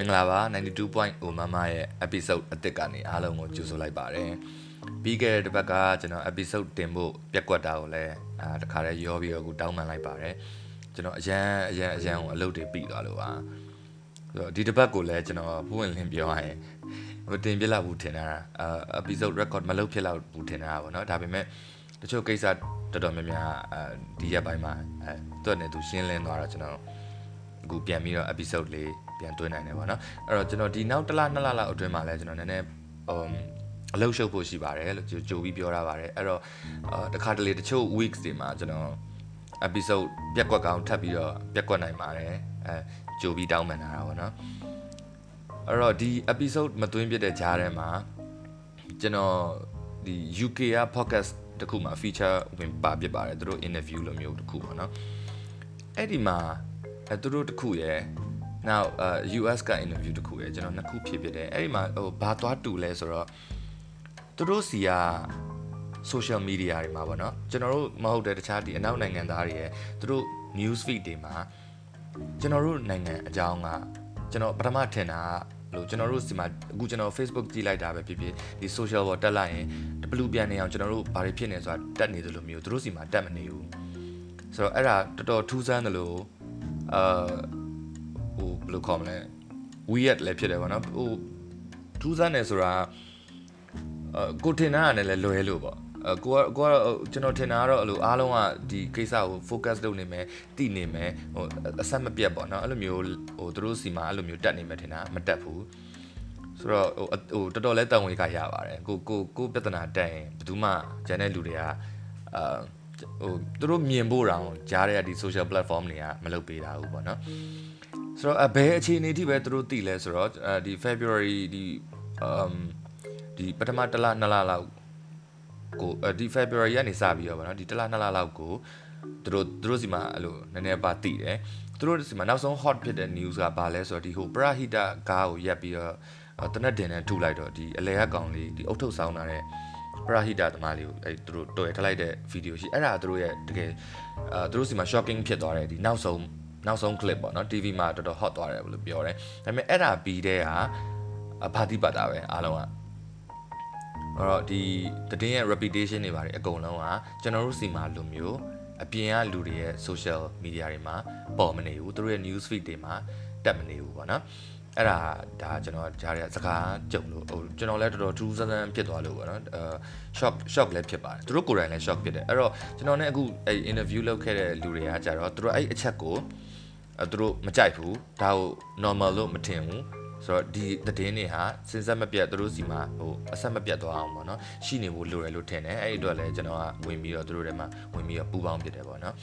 မင်္ဂလာပါ92.0မမရဲ့ episode အသစ်ကနေအားလုံးကိုကြိုဆိုလိုက်ပါတယ်ပြီးခဲ့တဲ့တစ်ပတ်ကကျွန်တော် episode တင်ဖို့ပြက်ကွက်တာကိုလည်းအာတခါတည်းရောပြီးတော့အခုတောင်းပန်လိုက်ပါတယ်ကျွန်တော်အရန်အရန်အရန်ကိုအလုပ်တွေပြီးသွားလို့ပါဆိုတော့ဒီတစ်ပတ်ကိုလည်းကျွန်တော်ပွင့်လင်းပြောရရင်မတင်ပြလောက်ဘူးထင်တာအာ episode record မလုပ်ဖြစ်လောက်ဘူးထင်တာပေါ့နော်ဒါပေမဲ့တချို့ကိစ္စတော်တော်များများအဲဒီရက်ပိုင်းမှာအဲသူ့နဲ့သူရှင်းလင်းသွားတာကျွန်တော်အခုပြန်ပြီးတော့ episode လေး ပြန်တွင်းနိုင်တယ်ပေါ့နော်အဲ့တော့ကျွန်တော်ဒီနောက်တစ်လနှစ်လလောက်အတွင်းမှာလဲကျွန်တော်နည်းနည်းဟိုအလုပ်ရှုပ်ဖို့ရှိပါတယ်လို့ကြိုပြီးပြောထားပါတယ်အဲ့တော့တခါတလေတချို့ weeks တွေမှာကျွန်တော် episode ပြက်ကွက်ကောင်ထပ်ပြီးတော့ပြက်ကွက်နိုင်ပါတယ်အဲကြိုပြီးတောင်းပန်တာပေါ့နော်အဲ့တော့ဒီ episode မသွင်းပြတဲ့ကြားထဲမှာကျွန်တော်ဒီ UK က podcast တခုမှာ feature ဝင်ပါဖြစ်ပါတယ်သူတို့ interview လိုမျိုးတခုပေါ့နော်အဲ့ဒီမှာအဲသူတို့တခုရယ် now uh US က interview တခုရယ်ကျွန်တော်နှစ်ခုဖြစ်ဖြစ်တယ်အဲ့ဒီမှာဟိုဘာသွားတူလဲဆိုတော့သူတို့စီက social media တွေမှာပေါ့နော်ကျွန်တော်တို့မဟုတ်တဲ့တခြားဒီအနောက်နိုင်ငံသားတွေရယ်သူတို့ news feed တွေမှာကျွန်တော်တို့နိုင်ငံအကြောင်းကကျွန်တော်ပထမထင်တာကလို့ကျွန်တော်တို့စီမှာအခုကျွန်တော် Facebook ကြည့်လိုက်တာပဲဖြစ်ဖြစ်ဒီ social ပေါ်တက်လိုက်ရင်တပလူပြန်နေအောင်ကျွန်တော်တို့ဘာတွေဖြစ်နေဆိုတာတက်နေသလိုမျိုးသူတို့စီမှာတက်မနေဘူးဆိုတော့အဲ့ဒါတော်တော်ထူးဆန်းတယ်လို့အာ ဟိုဘယ်လိုခေါ်မလဲ weird လည်းဖြစ်တယ်ဗောနော်ဟိုထူးဆန်းတယ်ဆိုတာအကိုထင်တာကလည်းလွယ်လို့ပေါ့အကိုကကိုကတော့ကျွန်တော်ထင်တာကတော့အဲ့လိုအားလုံးကဒီကိစ္စကို focus လုပ်နေမယ်တည်နေမယ်ဟိုအဆက်မပြတ်ပေါ့နော်အဲ့လိုမျိုးဟိုသူတို့စီမှာအဲ့လိုမျိုးတက်နေမယ်ထင်တာမတက်ဘူးဆိုတော့ဟိုဟိုတော်တော်လဲတန်ဝေကရပါတယ်ကိုကိုကိုပြဿနာတက်ရင်ဘယ်သူမှဂျန်တဲ့လူတွေကအာဟိုသူတို့မြင်ဖို့တောင်ကြားတဲ့ဒီ social platform တွေကမလုပ်ပေးတာဘူးပေါ့နော် ဆိုတော့အဘယ်အခြေအနေထိပဲသူတို့သိလဲဆိုတော့ဒီ February ဒီ um ဒီပထမတစ်လနှစ်လလောက်ကိုဒီ February ကနေစပြီးတော့ဗောနော်ဒီတစ်လနှစ်လလောက်ကိုသူတို့သူတို့စီမှာအဲ့လိုနည်းနည်းပါသိတယ်သူတို့စီမှာနောက်ဆုံး hot ဖြစ်တဲ့ news ကဘာလဲဆိုတော့ဒီဟိုပရဟိတကားကိုရက်ပြီးတော့တနက်တင်နဲ့ထုလိုက်တော့ဒီအလဲရကောင်လေးဒီအုတ်ထုတ်ဆောင်းလာတဲ့ပရဟိတသမားလေးကိုအဲ့သူတို့တော်ရထလိုက်တဲ့ဗီဒီယိုရှိအဲ့ဒါသူတို့ရဲ့တကယ်အာသူတို့စီမှာ shocking ဖြစ်သွားတယ်ဒီနောက်ဆုံး နောက်ဆုံး clip ပေါ့နော် TV မှာတော်တော် hot သွားတယ်လို့ပြောတယ်ဒါပေမဲ့အဲ့ဒါပြီးတဲ့ဟာဘာတိပတ်တာပဲအားလုံးကအဲ့တော့ဒီတည်င်းရဲ့ reputation တွေပါတယ်အကုန်လုံးကကျွန်တော်တို့စီမှာလိုမျိုးအပြင်ကလူတွေရဲ့ social media တွေမှာပေါ်မနေဘူးသူတို့ရဲ့ news feed တွေမှာတက်မနေဘူးပေါ့နော်အဲ့ဒါဒါကျွန်တော်ကြားရစကားကြုံလို့ဟိုကျွန်တော်လည်းတော်တော်ထူးဆန်းဆန်းဖြစ်သွားလို့ပေါ့နော်အဲ shock shock လည်းဖြစ်ပါတယ်သူတို့ကိုယ်တိုင်လည်း shock ဖြစ်တယ်အဲ့တော့ကျွန်တော်နဲ့အခုအဲ့ interview လုပ်ခဲ့တဲ့လူတွေကကြတော့သူတို့အဲ့အချက်ကိုအဲ သူတို့မကြိုက်ဘူးဒါကို normal လို့မထင်ဘူးဆိုတော့ဒီသတင်းတွေဟာစဉ်ဆက်မပြတ်သူတို့စီမှာဟိုအဆက်မပြတ်သွားအောင်ပေါ့နော်ရှိနေဖို့လိုတယ်လို့ထင်တယ်အဲ့ဒီအတွက်လည်းကျွန်တော်ကဝင်ပြီးတော့သူတို့ထဲမှာဝင်ပြီးတော့ပူပေါင်းဖြစ်တယ်ပေါ့နော်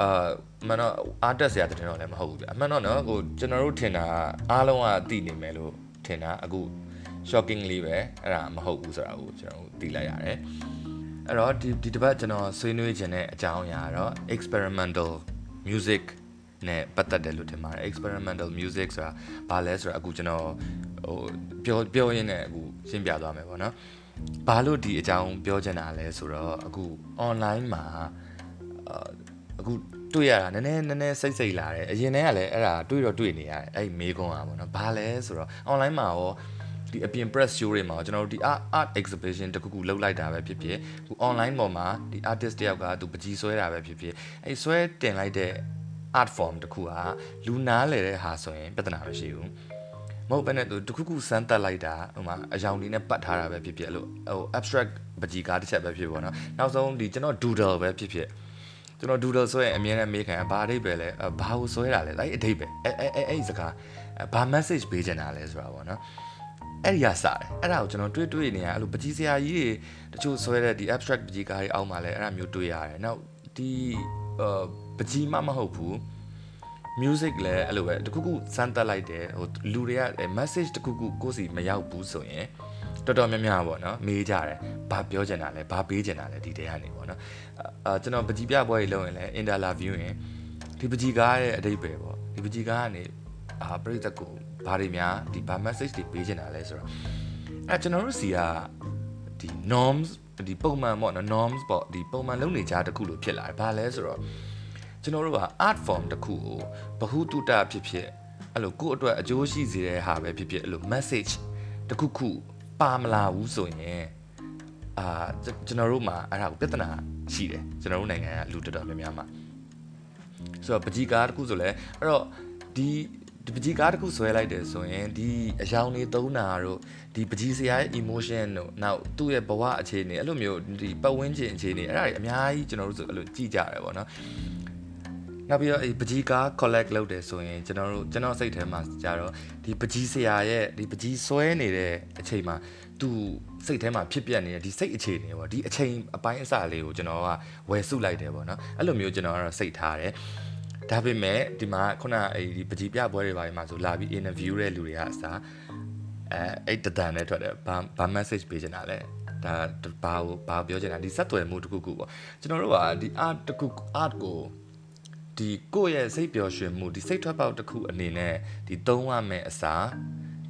အာမန်တော့အားတက်စရာသတင်းတော့လည်းမဟုတ်ဘူးဗျအမှန်တော့နော်ဟိုကျွန်တော်တို့ထင်တာအားလုံးကသိနေမယ်လို့ထင်တာအခု shocking လေးပဲအဲ့ဒါမဟုတ်ဘူးဆိုတာကိုကျွန်တော်သိလိုက်ရတယ်အဲ့တော့ဒီဒီတစ်ပတ်ကျွန်တော်ဆွေးနွေးခြင်းတဲ့အကြောင်းအရာတော့ experimental music နဲ့ပတ်သက်တယ်လို့ထင်ပါတယ် experimental music ဆိုတာဘာလဲဆိုတာအခုကျွန်တော်ဟိုပြောပြောရင်းနဲ့အခုရှင်းပြသွားမယ်ပေါ့နော်ဘာလို့ဒီအကြောင်းပြောချင်တာလဲဆိုတော့အခု online မှာအခုတွေ့ရတာနည်းနည်းနည်းနည်းစိတ်စိတ်လာတယ်အရင်တည်းကလည်းအဲ့ဒါတွေ့တော့တွေ့နေရတယ်အဲ့မေးခွန်းอ่ะပေါ့နော်ဘာလဲဆိုတော့ online မှာရောဒီအပြင် press show တွေမှာကျွန်တော်တို့ဒီ art art exhibition တခုခုလုပ်လိုက်တာပဲဖြစ်ဖြစ်ခု online ပေါ်မှာဒီ artist တယောက်ကသူပကြီးဆွဲတာပဲဖြစ်ဖြစ်အဲ့ဆွဲတင်လိုက်တဲ့ art form တခုဟာလူနားလေတဲ့ဟာဆိုရင်ပြဿနာမရှိဘူးမဟုတ်ဘဲနဲ့သူတခုခုစမ်းတက်လိုက်တာဟိုမှာအယောင်လေးနဲ့ပတ်ထားတာပဲဖြစ်ဖြစ်လို့ဟို abstract ပကြီးကားတစ်ချက်ပဲဖြစ်ပေါ့နော်နောက်ဆုံးဒီကျွန်တော် doodle ပဲဖြစ်ဖြစ်ကျွန်တော် doodle ဆိုရင်အမြဲတမ်းမေးခံဘာအဓိပ္ပာယ်လဲဘာကိုဆွဲတာလဲအဲ့အဓိပ္ပာယ်အဲ့အဲ့အဲ့အဲ့စကားဘာ message ပေးချင်တာလဲဆိုတာပေါ့နော်အဲ့ဒီကစတယ်အဲ့ဒါကိုကျွန်တော်တွေ့တွေ့နေရအဲ့လိုပကြီးစရာကြီးတွေတချို့ဆွဲတဲ့ဒီ abstract ပကြီးကားတွေအောက်မှာလဲအဲ့ဒါမျိုးတွေ့ရတယ်နောက်ဒီအာပကြီးမမဟုတ်ဘူး music လည်းအဲ့လိုပဲတခုခုစမ်းတက်လိုက်တယ်ဟိုလူတွေက message တခုခုကိုယ်စီမရောက်ဘူးဆိုရင်တော်တော်များများပေါ့နော်မေးကြတယ်ဘာပြောချင်တာလဲဘာပေးချင်တာလဲဒီတဲကနေပေါ့နော်အာကျွန်တော်ပကြီးပြပွဲကြီးလုပ်ရင်လည်း interview ရင်ဒီပကြီးကားရဲ့အတိတ်ပဲပေါ့ဒီပကြီးကားကနေအာပြိသက်ကိုဘာတွေများဒီဘာ message တွေပေးချင်တာလဲဆိုတော့အဲကျွန်တော်တို့စီကဒီ norms ဒီပုံမှန်ပေါ့နော် norms ပေါ့ဒီပုံမှန်လုပ်နေကြတခုလို့ဖြစ်လာတယ်ဘာလဲဆိုတော့ ကျွန်တော်တို့က art form တစ်ခုကိုဘ ഹു တုတဖြစ်ဖြစ်အဲ့လိုကိုယ့်အတွက်အကျိုးရှိစေတဲ့ဟာပဲဖြစ်ဖြစ်အဲ့လို message တခုခုပါမလာဘူးဆိုရင်အာကျွန်တော်တို့မှာအဲ့ဒါကိုပြဿနာရှိတယ်ကျွန်တော်တို့နိုင်ငံကလူတော်တော်များများမှာဆိုတော့ပကြီကားတခုဆိုလဲအဲ့တော့ဒီဒီပကြီးကားတစ်ခုဆွဲလိုက်တယ်ဆိုရင်ဒီအယောင်တွေသုံးတာတို့ဒီပကြီးစရာရဲ့ emotion တို့နောက်သူ့ရဲ့ဘဝအခြေအနေအဲ့လိုမျိုးဒီပတ်ဝန်းကျင်အခြေအနေအဲ့ဒါတွေအများကြီးကျွန်တော်တို့ဆိုအဲ့လိုကြည့်ကြရတယ်ပေါ့နော် နောက်ပြီးတော့ဒီပကြီးကား collect လုပ်တယ်ဆိုရင်ကျွန်တော်တို့ကျွန်တော်စိတ်ထဲမှာကြတော့ဒီပကြီးစရာရဲ့ဒီပကြီးဆွဲနေတဲ့အချိန်မှာသူစိတ်ထဲမှာဖြစ်ပျက်နေတဲ့ဒီစိတ်အခြေအနေပေါ့ဒီအချိန်အပိုင်းအစလေးကိုကျွန်တော်ကဝယ်စုလိုက်တယ်ပေါ့နော်အဲ့လိုမျိုးကျွန်တော်ကတော့စိတ်ထားတယ်ဒါပေမဲ့ဒီမှာခုနအဲဒီပကြီးပြပွဲတွေပါမှာဆိုလာပြီး interview တဲ့လူတွေကအစားအဲအဲ့တတန်နဲ့ထွက်တယ်ဘာဘာ message ပေးချင်တာလဲဒါဘာဘာပြောချင်တာဒီဆက်သွယ်မှုတစ်ခုခုပေါ့ကျွန်တော်တို့ကဒီ art တစ်ခု art ကို ဒီကိုယ့်ရဲ့စိတ်ပျော်ရွှင်မှုဒီစိတ်ထွက်ပေါက်တစ်ခုအနေနဲ့ဒီသုံးရမယ့်အစား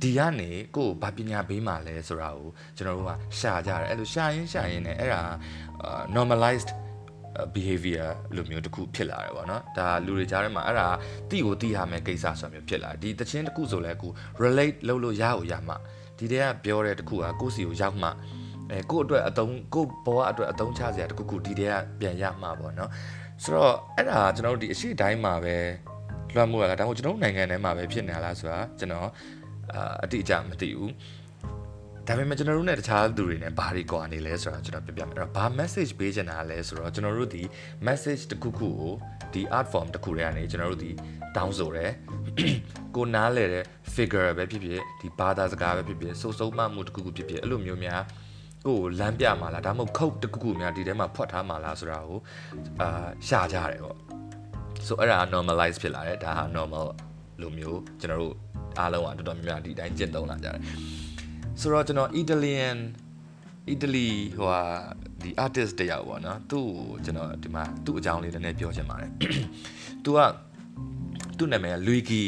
ဒီကနေကိုယ်ဘာပညာပေးမှလဲဆိုတာကိုကျွန်တော်တို့ကရှာကြတယ်အဲ့လိုရှာရင်းရှာရင်းနဲ့အဲ့ဒါ normalized behavior လိုမျိုးတစ်ခုဖြစ်လာတယ်ပေါ့နော်ဒါလူတွေကြားထဲမှာအဲ့ဒါတိကိုတိရမယ်ကိစ္စဆိုမျိုးဖြစ်လာဒီတခြင်းတစ်ခုဆိုလဲကို relate လုပ်လို့ရအောင်ရမှဒီတည်းကပြောတဲ့တစ်ခုကကိုယ့်စီကိုရောက်မှအဲကိုယ့်အတွက်အတုံးကိုယ့်ဘဝအတွက်အတုံးချစရာတစ်ခုခုဒီတည်းကပြန်ရမှပေါ့နော် ဆိုတော့အဲ့ဒါကျွန်တော်တို့ဒီအရှိတိုင်းမှာပဲလွှမ်းမိုးရတာဒါမှမဟုတ်ကျွန်တော်တို့နိုင်ငံထဲမှာပဲဖြစ်နေလားဆိုတာကျွန်တော်အတိအကျမသိဘူးဒါပေမဲ့ကျွန်တော်တို့ ਨੇ တခြားသူတွေ ਨੇ ဘာတွေကွာနေလဲဆိုတော့ကျွန်တော်ပြပြမယ်အဲ့တော့ဘာ message ပေးချင်တာလဲဆိုတော့ကျွန်တော်တို့ဒီ message တစ်ခုခုကိုဒီ art form တစ်ခုထဲကနေကျွန်တော်တို့ဒီတောင်းဆိုတယ်ကိုနားလဲတဲ့ figure ပဲဖြစ်ဖြစ်ဒီဘာသာစကားပဲဖြစ်ဖြစ်စိုးစိုးမှမှုတစ်ခုခုဖြစ်ဖြစ်အဲ့လိုမျိုးများ ကိုလမ်းပြမှာလားဒါမှမဟုတ်ခုတ်တစ်ခုခုများဒီထဲမှာဖွက်ထားမှာလားဆိုတာကိုအာရှာကြရတယ်ပေါ့ဆိုအဲ့ဒါ normalize ဖြစ်လာတယ်ဒါဟာ normal လိုမျိုးကျွန်တော်တို့အားလုံးကတော်တော်များများဒီအတိုင်းကျင့်သုံးလာကြတယ်ဆိုတော့ကျွန်တော် Italian Italy ဟိုဟာဒီ artist တယောက်ပေါ့နော်သူ့ကိုကျွန်တော်ဒီမှာသူ့အကြောင်းလေးနည်းနည်းပြောချင်ပါတယ်သူကသူ့နာမည်က Luigi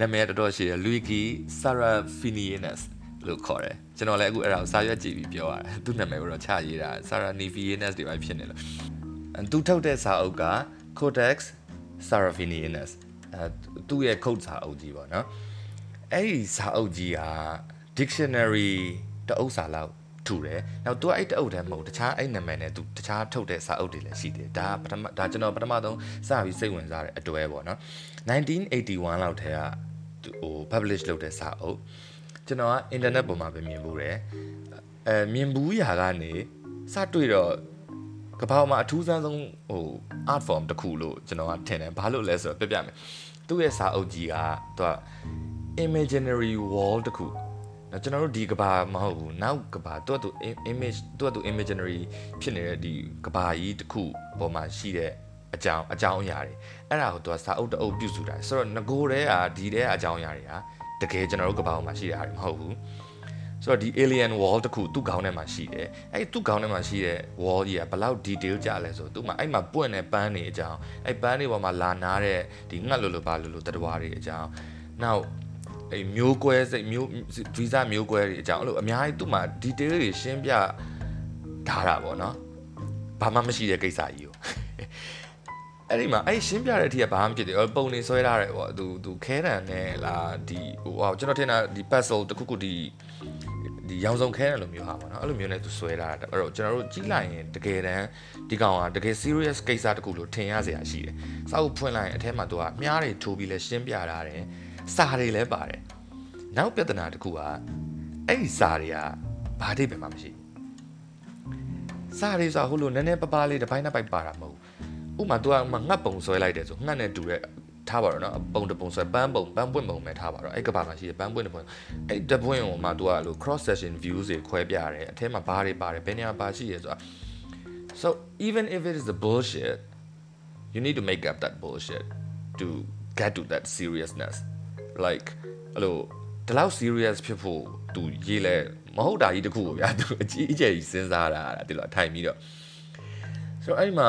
နာမည်တော်တော်ရှိတယ် Luigi Sarafinianes လို့ခေါ်တယ် ကျွန်တော်လည်းအခုအဲ့ဒါကိုစာရွက်ကြည့်ပြီးပြောရတယ်သူ့နာမည်ကိုတော့ချရေးတာ Sarafinianes တွေပဲဖြစ်နေလို့သူထုတ်တဲ့စာအုပ်က Codex Sarafinianes အဲသူ့ရဲ့ code စာအုပ်ကြီးပေါ့နော်အဲ့ဒီစာအုပ်ကြီးက dictionary တအုပ်စာလောက်ထူတယ်။နောက်သူကအဲ့တအုပ်တည်းမဟုတ်တခြားအဲ့နာမည်နဲ့သူတခြားထုတ်တဲ့စာအုပ်တွေလည်းရှိတယ်။ဒါပထမဒါကျွန်တော်ပထမဆုံးစပြီးစိတ်ဝင်စားတဲ့အတွဲပေါ့နော်။1981လောက်ထဲကဟို publish လုပ်တဲ့စာအုပ် ကျွန်တော်က internet ပေါ်မှာပဲမြင်ဘူးတယ်။အဲမြင်ဘူးရာကနေစတွေ့တော့ကပောက်မှာအထူးဆန်းဆုံးဟို art form တစ်ခုလို့ကျွန်တော်ကထင်တယ်။ဘာလို့လဲဆိုတော့ပြပြမယ်။သူ့ရဲ့စာအုပ်ကြီးကသူက imaginary wall တခုနော်ကျွန်တော်တို့ဒီကဘာမဟုတ်ဘူးနောက်ကဘာသူကသူ image သူကသူ imaginary ဖြစ်နေတဲ့ဒီကဘာကြီးတခုပေါ်မှာရှိတဲ့အကြောင်းအကြောင်းအရာတွေအဲ့ဒါကိုသူကစာအုပ်တအုပ်ပြုစုတာဆိုတော့ငကိုတဲကဒီတဲအကြောင်းအရာတွေဟာ တကယ်ကျွန်တော်တို့ကဘာမှာရှိတဲ့ဟာတွေမဟုတ်ဘူးဆိုတော့ဒီ alien wall တခုသူ့ခေါင်းထဲမှာရှိတယ်အဲ့ဒီသူ့ခေါင်းထဲမှာရှိတဲ့ wall ကြီးကဘယ်လောက် detail ကြလဲဆိုသူ့မှာအဲ့မှာပွင့်တဲ့ပန်းတွေအကြောင်းအဲ့ပန်းတွေပေါ်မှာလာနာတဲ့ဒီငှက်လိုလိုပါလိုလိုတတဝါတွေအကြောင်းနောက်အဲမျိုးကွဲစိတ်မျိုးဗီဇမျိုးကွဲတွေအကြောင်းအဲ့လိုအများကြီးသူ့မှာ detail တွေရှင်းပြထားတာပေါ့နော်ဘာမှမရှိတဲ့ကိစ္စကြီးကို အဲ့ဒီမှာအဲ့ရှင်းပြတဲ့အထိကဘာမှဖြစ်တယ်ပုံနေဆွဲထားတယ်ပေါ့သူသူခဲတံနဲ့လားဒီဟိုဟာကျွန်တော်ထင်တာဒီ puzzle တခုခုဒီဒီရောင်စုံခဲတယ်လို့မျိုးဟာပေါ့နော်အဲ့လိုမျိုးနဲ့သူဆွဲထားတာအဲ့တော့ကျွန်တော်တို့ကြီးလိုက်ရင်တကယ်တမ်းဒီကောင်ကတကယ် serious ကိစ္စတခုလို့ထင်ရစရာရှိတယ်စောက်ဖွင့်လိုက်ရင်အထက်မှာသူကမြားတွေထိုးပြီးလဲရှင်းပြထားတယ်စာတွေလည်းပါတယ်နောက်ပြဿနာတစ်ခုကအဲ့ဒီစာတွေကဘာတိပဲမှမရှိစာတွေဆိုဟိုလိုနည်းနည်းပပလေးတစ်ပိုင်းတစ်ပိုက်ပါတာမဟုတ် ဥမာ तू ကငတ်ပုံဆွဲလိုက်တယ်ဆိုငတ်နဲ့တူတဲ့ထားပါတော့နော်ပုံတပုံဆွဲပန်းပုံပန်းပွင့်ပုံပဲထားပါတော့အဲ့ကဘာမှာရှိတယ်ပန်းပွင့်တပွင့်အဲ့တပွင့်ကိုမှ तू ကလို့ cross section views တွေခွဲပြရတယ်အထဲမှာဘာတွေပါတယ်ဘယ်နေရာပါရှိရဲဆိုတာ so even if it is a bullshit you need to make up that bullshit to get to that seriousness like အဲ့လိုဒီလောက် serious ဖြစ်ဖို့သူရေးလဲမဟုတ်တာကြီးတခုကိုဗျာသူအကြီးအကျယ်ကြီးစဉ်းစားတာဒီလိုထိုင်ပြီးတော့ဆိုတော့အဲ့မှာ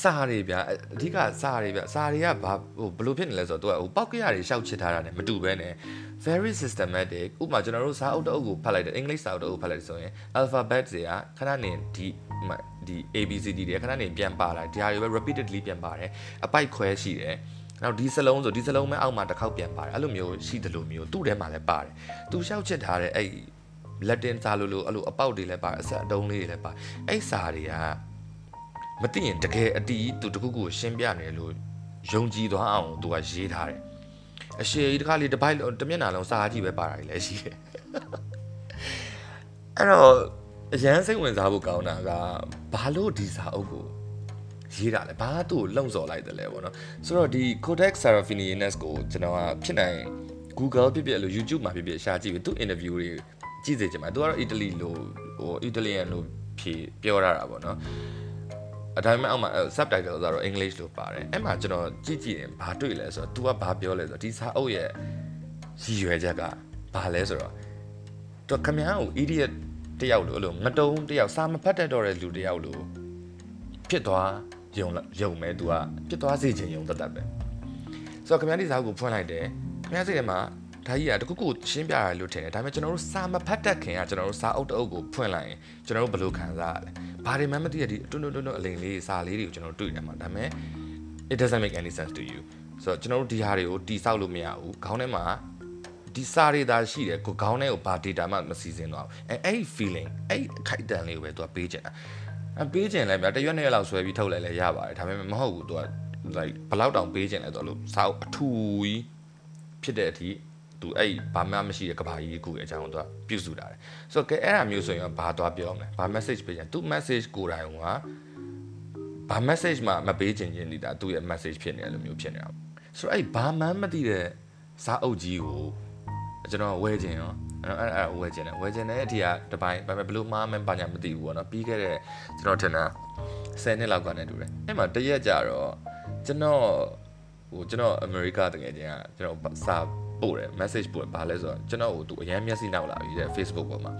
စာတွေဗျာအဓိကစာတွေဗျာစာတွေကဘာဟိုဘယ်လိုဖြစ်နေလဲဆိုတော့သူကဟိုပောက်ကရတွေရှောက်ချစ်ထားတာ ਨੇ မတူဘဲ ਨੇ very systematic ဥပမာကျွန်တော်တို့စာအုပ်တအုပ်ကိုဖတ်လိုက်တယ်အင်္ဂလိပ်စာအုပ်တအုပ်ဖတ်လိုက်ဆိုရင် alphabet တွေကခဏနေဒီဒီ ABCD တွေခဏနေပြန်ပါလာဒီဟာတွေပဲ repeatedly ပြန်ပါတယ်အပိုက်ခွဲရှိတယ်နောက်ဒီစလုံးဆိုဒီစလုံးမဲအောက်မှာတစ်ခေါက်ပြန်ပါတယ်အဲ့လိုမျိုးရှိတယ်လို့မျိုးသူ့ထဲမှာလည်းပါတယ်သူရှောက်ချစ်ထားတဲ့အဲ့လက်တင်စာလို့လို့အဲ့လိုအပေါက်တွေလည်းပါတယ်အဆက်အတုံးလေးတွေလည်းပါအဲ့စာတွေက မသိရင်တကယ်အတီးသူတခုခုကိုရှင်းပြနေလို့ယုံကြည်သွားအောင်သူကရေးထားတယ်အရှိကြီးတစ်ခါလေးတစ်ပိုက်တစ်မျက်နှာလုံးစာကြည့်ပဲပါတာလည်းရှိတယ်အဲ့တော့အရန်စိတ်ဝင်စားဖို့ကောင်းတာကဘာလို့ဒီစာအုပ်ကိုရေးတာလဲဘာသူ့ကိုလုံဆော်လိုက်တယ်လဲပေါ့နော်ဆိုတော့ဒီ Codex Seraphinianus ကိုကျွန်တော်ကဖြစ်နိုင် Google ဖြစ်ဖြစ်လို့ YouTube မှာဖြစ်ဖြစ်ရှာကြည့်ပြီးသူ့ interview တွေကြည့်စေချင်မှာသူကတော့ Italy လို့ဟို Italian လို့ဖြေပြောရတာပေါ့နော် အတိုင်းမဲ့အောက်မှာ subtitle ဆိုတော့ English လို့ပါတယ်အဲ့မှာကျွန်တော်ကြည့်ကြည့်ရင်ဘာတွေ့လဲဆိုတော့ तू ကဘာပြောလဲဆိုတော့ဒီစာအုပ်ရဲ့ရည်ရွယ်ချက်ကဘာလဲဆိုတော့သူခမည်းကို idiot တယောက်လို့အဲ့လိုငတုံးတယောက်စာမဖတ်တတ်တော့တဲ့လူတယောက်လို့ဖြစ်သွားယုံယုံမဲ့ तू ကဖြစ်သွားစေခြင်းယုံတတ်တတ်ပဲဆိုတော့ခမည်းဒီစာအုပ်ကိုဖွင့်လိုက်တယ်ခမည်းစိတ်ထဲမှာဒါကြီးကတခုခုရှင်းပြရတယ်လို့ထင်တယ်ဒါပေမဲ့ကျွန်တော်တို့စာမဖတ်တတ်ခင်ကကျွန်တော်တို့စာအုပ်တအုပ်ကိုဖွင့်လိုက်ရင်ကျွန်တော်တို့ဘယ်လိုခံစားရလဲ ဘာတွေမှမသိရဒီတွန်းတွန်းတွန်းအလိမ်လေးစာလေးတွေကိုကျွန်တော်တို့တွေ့တယ်မှာဒါပေမဲ့ it doesn't make any sense to you ဆိုတော့ကျွန်တော်တို့ဒီဟာတွေကိုတိဆောက်လို့မရဘူးခေါင်းထဲမှာဒီစာတွေသာရှိတယ်ကိုခေါင်းထဲကိုဘာ data မှမစီစဉ်တော့ဘူးအဲအဲ့ဒီ feeling အဲ့ဒီခိုက်တန်လေးကိုပဲသူကပေးချင်တာအပေးချင်လဲဗျာတရွက်နှစ်ရက်လောက်ဆွဲပြီးထုတ်လိုက်လဲရပါတယ်ဒါပေမဲ့မဟုတ်ဘူးသူက like ဘယ်လောက်တောင်ပေးချင်လဲဆိုတော့စာအုပ်အထူကြီးဖြစ်တဲ့အထိ သူအဲ့ဘာမှမရှိတဲ့ကဘာကြီးခုအကြောင်းသူကပြုစုတာတယ်ဆိုတော့ကဲအဲ့ဒါမျိုးဆိုရင်ဘာသွားပြောမလဲဘာ message ပေးချင်သူ message ကိုယ်တိုင်ကဘာ message မှမပေးချင်ခြင်းနေတာသူ့ရဲ့ message ဖြစ်နေတယ်လို့မျိုးဖြစ်နေတာဆိုတော့အဲ့ဘာမှမသိတဲ့စာအုပ်ကြီးကိုကျွန်တော်ဝယ်ခြင်းရောအဲ့အဲ့အဲ့ဝယ်ခြင်းတယ်ဝယ်ခြင်းတဲ့အထီကတပိုင်းဘာပဲဘလို့မှားမှန်းပါညာမသိဘူးပေါ့နော်ပြီးခဲ့တဲ့ကျွန်တော်ထင်တာ10နှစ်လောက်ကနေတူတယ်အဲ့မှာတရက်ကြတော့ကျွန်တော်ဟိုကျွန်တော်အမေရိကတကယ်ချင်းကကျွန်တော်စာ ပို့တယ် message ပို့တယ်ဘာလဲဆိုတော့ကျွန်တော်ဟိုသူအရန်မျက်စိနောက်လာပြီတဲ့ Facebook ပေါ်မှာ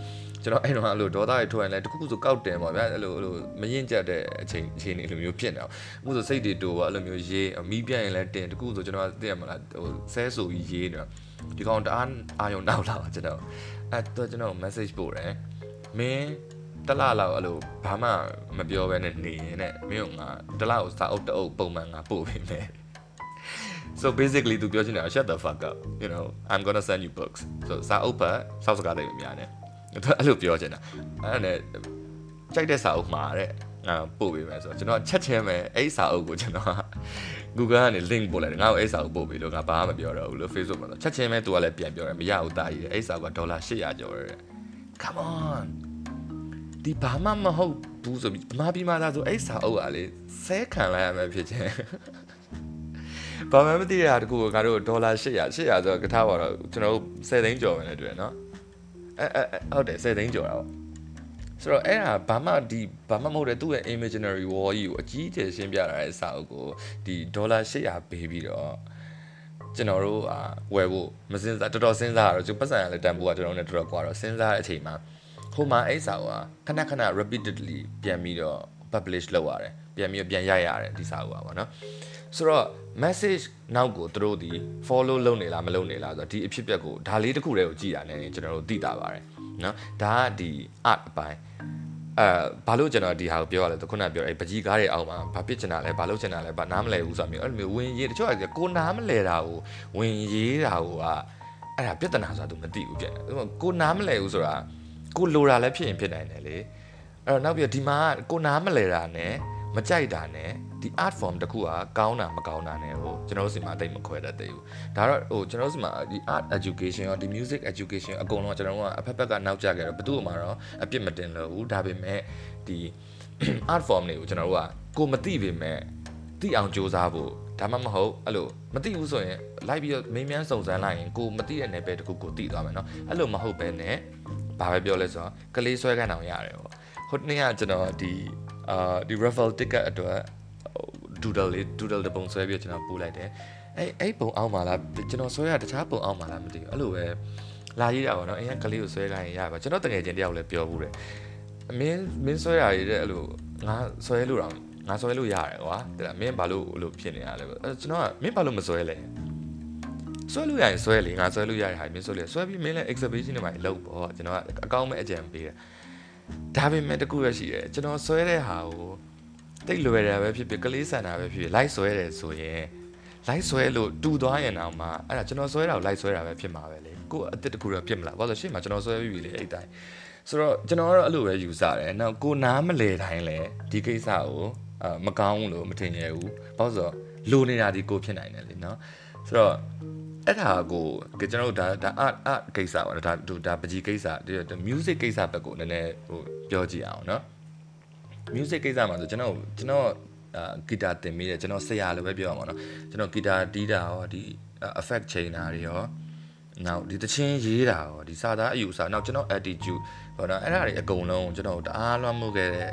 ကျွန်တော်အဲ့တော့အဲ့လိုဒေါသတွေထွက်ရင်လည်းတခုခုဆိုကောက်တင်ပါဗျာအဲ့လိုအဲ့လိုမရင်ကြတဲ့အချိန်အချိန်တွေလိုမျိုးဖြစ်နေအောင်အခုဆိုစိတ်တွေတိုးပါအဲ့လိုမျိုးရေးမီးပြတ်ရင်လည်းတင်တခုဆိုကျွန်တော်သိရမလားဟိုဆဲဆိုကြီးရေးနေတာဒီကောင်တအားအာယုံနောက်လာကျွန်တော်အဲ့တော့ကျွန်တော် message ပို့တယ်မင်းတလားလောက်အဲ့လိုဘာမှမပြောဘဲနဲ့နေရင်နဲ့မင်းကငါတလားကိုစာအုပ်တအုပ်ပုံမှန်ငါပို့ပေးမယ် so basically သူပြောချင်တာ shut the fuck up you know i'm going to send you books so စာအုပ်ပတ်စောက်စကားတွေများနေသူအဲ့လိုပြောချင်တာအဲ့နဲ့ကြိုက်တဲ့စာအုပ်မှာတဲ့ငါပို့ပေးမယ်ဆိုတော့ကျွန်တော်ချက်ချင်းပဲအဲ့စာအုပ်ကိုကျွန်တော် Google ကနေ link ပို့လိုက်တယ်ငါ့ကိုအဲ့စာအုပ်ပို့ပေးလို့ငါဘာမှမပြောတော့ဘူးလို့ Facebook မှာဆိုချက်ချင်းပဲသူကလည်းပြန်ပြောတယ်မရဘူးတာကြီးအဲ့စာအုပ်ကဒေါ်လာ800ကျော်တယ် come on ဒီဘာမှမဟုတ်ဘူးဆိုပြီးအမားပြီးမှသာဆိုအဲ့စာအုပ်ကလေဆဲခံလိုက်ရမယ်ဖြစ်ချင်း ဘာမှမသိရတာတကူကတို့ဒေါ်လာ800 800ဆိုတော့ကထားပါတော့ကျွန်တော်တို့10သိန်းကျော်ပဲနဲ့တွေ့နော်အဲအဲဟုတ်တယ်10သိန်းကျော်တာပေါ့ဆိုတော့အဲ့ဒါဘာမှဒီဘာမှမဟုတ်တဲ့သူ့ရဲ့ imaginary wall ကြီးကိုအကြီးအကျယ်ရှင်းပြတာတဲ့စာအုပ်ကိုဒီဒေါ်လာ800ပေးပြီးတော့ကျွန်တော်တို့အာဝယ်ဖို့မစင်စားတော်တော်စဉ်းစားရတော့ကျွန်ပတ်စံရလဲတန်ဖိုးကကျွန်တော်နဲ့တော်တော်ကွာတော့စဉ်းစားတဲ့အချိန်မှာဟိုမှာအဲ့စာအုပ်ကခဏခဏ repeatedly ပြန်ပြီးတော့ publish လုပ်ရတယ်ပြန်ပြီးပြန်ရိုက်ရတယ်ဒီစာအုပ်ကပေါ့နော်ဆိုတော့ message နောက်ကိုသူတို့ဒီ follow လုပ်နေလားမလုပ်နေလားဆိုတော့ဒီအဖြစ်အပျက်ကိုဒါလေးတစ်ခုတည်းကိုကြည်တာနဲ့ကျွန်တော်တို့သိတာပါတယ်နော်ဒါကဒီ art အပိုင်းအဲဘာလို့ကျွန်တော်ဒီဟာကိုပြောရလဲသူခုနပြောအဲပကြီးကားတွေအောက်မှာဘာဖြစ်ချင်တာလဲဘာလို့ချင်တာလဲဘာနားမလဲဘူးဆိုတာမျိုးအဲ့လိုမျိုးဝင်ရေးတချို့ကကိုနားမလဲတာကိုဝင်ရေးတာကိုကအဲ့ဒါပြဿနာဆိုတာသူမသိဘူးပြတယ်ကိုနားမလဲဘူးဆိုတာကိုလိုတာလည်းဖြစ်ရင်ဖြစ်နိုင်တယ်လေအဲ့တော့နောက်ပြီးဒီမှာကိုနားမလဲတာနဲ့ မကြိုက်တာနဲ့ဒီ art form တခုကကောင်းတာမကောင်းတာနဲ့ဟိုကျွန်တော်တို့စီမှာအသိမခွဲတတ်သေးဘူးဒါတော့ဟိုကျွန်တော်တို့စီမှာဒီ art education ရောဒီ music education အကုန်လုံးကျွန်တော်တို့ကအဖက်ဖက်ကနောက်ကျခဲ့တော့ဘယ်သူမှတော့အပြစ်မတင်လို့ဘူးဒါပေမဲ့ဒီ art form တွေကိုကျွန်တော်တို့ကကိုမသိပေမဲ့သိအောင်စူးစမ်းဖို့ဒါမှမဟုတ်အဲ့လိုမသိဘူးဆိုရင်လိုက်ပြီးတော့မင်းမြန်းစုံစမ်းလိုက်ရင်ကိုမသိတဲ့နယ်ပယ်တခုကိုသိသွားမယ်เนาะအဲ့လိုမဟုတ်ဘဲနဲ့ဘာပဲပြောလဲဆိုတော့ကလေးဆွဲကန်အောင်ရတယ်ပေါ့ဟိုတနေ့ကကျွန်တော်ဒီ အာဒီ raffle ticket အတွက် doodle လေး doodle တပုံဆွဲပြီးကျွန်တော်ပို့လိုက်တယ်အဲ့အဲ့ပုံအောင်ပါလားကျွန်တော်ဆွဲရတခြားပုံအောင်ပါလားမသိဘူးအဲ့လိုပဲလာရေးတာပေါ့နော်အရင်ကလေးကိုဆွဲခိုင်းရပါကျွန်တော်တကယ်ချင်းတယောက်လည်းပြောဘူးတယ်မင်းမင်းဆွဲရရတဲ့အဲ့လိုငါဆွဲလို့တော့ငါဆွဲလို့ရတယ်ကွာတဲ့မင်းဘာလို့အဲ့လိုဖြစ်နေရလဲအဲ့ကျွန်တော်ကမင်းဘာလို့မဆွဲလဲဆွဲလို့ရရင်ဆွဲလေငါဆွဲလို့ရရဟာမင်းဆွဲလေဆွဲပြီးမင်းလည်း exhibition တွေမှာလုပ်ပေါ့ကျွန်တော်ကအကောင်းမဲ့အကြံပေးတယ် ဒါပေမဲ့တကူရရှိတယ်ကျွန်တော်ဆွဲတဲ့ဟာကိုတိတ်လွယ်တယ်ပဲဖြစ်ဖြစ်ကလေးဆန်တာပဲဖြစ်ဖြစ်လိုက်ဆွဲတယ်ဆိုရင်လိုက်ဆွဲလို့တူသွားရင်တော့မှအဲ့ဒါကျွန်တော်ဆွဲတာကိုလိုက်ဆွဲတာပဲဖြစ်မှာပဲလေကိုအစ်စ်တခုတော့ဖြစ်မလားဘာလို့ရှေ့မှာကျွန်တော်ဆွဲပြီးပြီလေအဲ့တိုင်းဆိုတော့ကျွန်တော်ကတော့အဲ့လိုပဲယူဆတယ်နောက်ကိုနားမလဲတိုင်းလဲဒီကိစ္စကိုအမကောင်းလို့မထင်ရဘူးဘာလို့ဆိုတော့လိုနေတာဒီကိုဖြစ်နိုင်တယ်လေနော်ဆိုတော့ အဲ့ဒါကိုကျွန်တော်တို့ဒါဒါ art art ကိစ္စပေါ့ဒါဒါပကြီးကိစ္စဒါ music ကိစ္စဘက်ကိုနည်းနည်းဟိုပြောကြည့်အောင်နော် music ကိစ္စမှာဆိုကျွန်တော်ကျွန်တော်အာဂီတာတင်မိတယ်ကျွန်တော်ဆရာလိုပဲပြောရမှာနော်ကျွန်တော်ဂီတာတီးတာရောဒီ effect chainer တွေရောနောက်ဒီတချင်းရေးတာရောဒီစာသားအယူအဆနောက်ကျွန်တော် attitude ဟောနော်အဲ့ဒါတွေအကုန်လုံးကျွန်တော်တအားလွှမ်းမိုးခဲ့တဲ့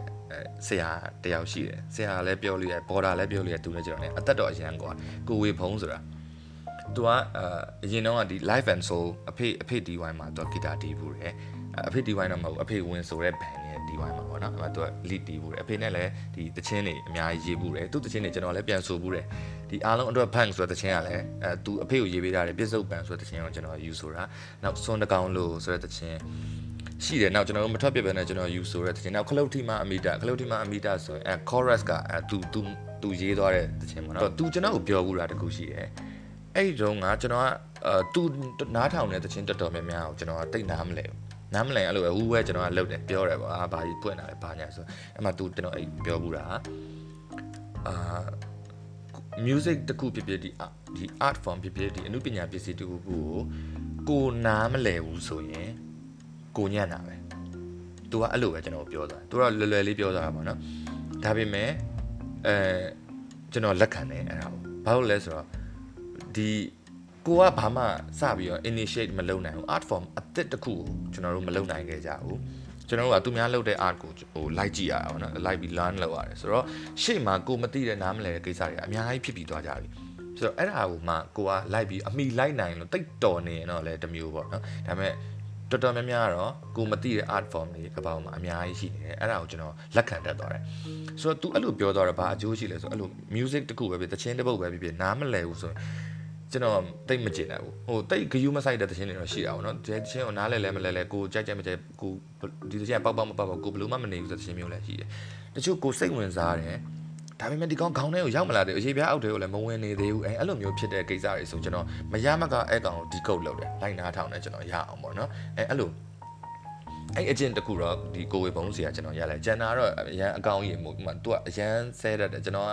ဆရာတယောက်ရှိတယ်ဆရာလည်းပြောလို့ရ border လည်းပြောလို့ရသူလည်းကျွန်တော်လည်းအသက်တော်အရန်ကွာကိုဝေဖုံးဆိုတာ သူကအရင်တော့ဒီ live and soul အဖေအဖေ DY မှာသူကဂီတာတီးဘူးတယ်အဖေ DY တော့မဟုတ်အဖေဝင်ဆိုတဲ့ band ရဲ့ DY မှာပေါ့နော်အဲ့မှာသူက lead တီးဘူးတယ်အဖေနဲ့လည်းဒီတချင်းတွေအများကြီးရေးဘူးတယ်သူတချင်းတွေကျွန်တော်လည်းပြန်ဆိုဘူးတယ်ဒီအားလုံးအတွက် bank ဆိုတဲ့တချင်းကလည်းအဲသူအဖေကိုရေးပေးထားတယ်ပြစ္ဆုတ် band ဆိုတဲ့တချင်းကိုကျွန်တော်ယူဆိုတာနောက်စွန်တကောင်လို့ဆိုတဲ့တချင်းရှိတယ်နောက်ကျွန်တော်တို့မထွက်ပြပဲနဲ့ကျွန်တော်ယူဆိုတဲ့တခြင်းနောက်ခလုတ်ထီမအမီတာခလုတ်ထီမအမီတာဆိုရင်အဲ chorus ကအဲသူသူသူရေးသွားတဲ့တခြင်းပေါ့နော်သူကျွန်တော်ကိုပြောဘူးတာတခုရှိတယ် အဲ့ဒီတော့ငါကျွန်တော်ကအဲသူနားထောင်တဲ့တခြင်းတော်တော်များများကိုကျွန်တော်ကတိတ်နားမလဲဘူးနားမလည်အဲ့လိုပဲဟူးပဲကျွန်တော်ကလှုပ်တယ်ပြောတယ်ပေါ့အာဘာကြီးပွင့်တာလဲဘာညာဆိုအဲ့မှာသူကျွန်တော်အဲ့ပြောဘူးတာအာ music တခုဖြစ်ဖြစ်ဒီဒီ art form ဖြစ်ဖြစ်ဒီအမှုပညာပစ္စည်းတခုခုကိုကိုနားမလည်ဘူးဆိုရင်ကိုညံ့တာပဲ။ तू ကအဲ့လိုပဲကျွန်တော်ပြောသွား။ तू ကလွယ်လွယ်လေးပြောသွားတာပေါ့နော်။ဒါပေမဲ့အဲကျွန်တော်လက်ခံတယ်အဲ့ဒါကို။ဘာလို့လဲဆိုတော့ ဒီကိုကဘာမှစပြီးတော့ initiate မလုပ်နိုင်ဘူး art form အသစ်တစ်ခုကိုကျွန်တော်တို့မလုပ်နိုင်ခဲ့ကြဘူးကျွန်တော်တို့ကသူများလုပ်တဲ့ art ကိုဟို like ကြည့်ရအောင်နော် like ပြီး learn လုပ်ရတယ်ဆိုတော့ရှေ့မှာကိုမသိတဲ့နားမလဲတဲ့ကိစ္စတွေအများကြီးဖြစ်ပြီးသွားကြပြီဆိုတော့အဲ့ဒါကိုမှကိုက like ပြီးအမိ like နိုင်လို့တိတ်တော်နေရင်တော့လည်းတမျိုးပေါ့နော်ဒါပေမဲ့တော်တော်များများကတော့ကိုမသိတဲ့ art form တွေကပောက်မှာအများကြီးရှိနေတယ်အဲ့ဒါကိုကျွန်တော်လက်ခံတတ်သွားတယ်ဆိုတော့ तू အဲ့လိုပြောသွားတော့ဘာအကျိုးရှိလဲဆိုအဲ့လို music တခုပဲဖြစ်တခြင်းတစ်ပုတ်ပဲဖြစ်ဖြစ်နားမလဲဘူးဆိုရင် ကျွန်တော်တိတ်မကျင်နိုင်ဘူးဟိုတိတ်ဂယူးမဆိုင်တဲ့တခြင်းတွေတော့ရှိတာပေါ့နော်ဒီတခြင်းကိုနားလဲလဲမလဲလဲကိုကြိုက်ကြိုက်မကြိုက်ကိုဒီတခြင်းပေါက်ပေါက်မပေါက်ပေါက်ကိုဘလို့မှမနေဘူးဆိုတဲ့တခြင်းမျိုးလည်းရှိတယ်တချို့ကိုစိတ်ဝင်စားတယ်ဒါပေမဲ့ဒီကောင်ခေါင်းထဲကိုရောက်မလာတဲ့အရေးပြားအောက်ထဲကိုလည်းမဝင်နေသေးဘူးအဲအဲ့လိုမျိုးဖြစ်တဲ့ကိစ္စတွေဆိုကျွန်တော်မရမကအဲ့ကောင်ကိုဒီကုတ်လုပ်တယ်လိုက်နာထောင်တယ်ကျွန်တော်ရအောင်ပေါ့နော်အဲအဲ့လိုအဲ့အကျင့်တခုတော့ဒီကိုဝေဘုံစီကကျွန်တော်ရလိုက်ကျန်တာတော့အရန်အကောင်းကြီးမို့ဒီမှာ तू ကအရန်ဆဲတတ်တယ်ကျွန်တော်က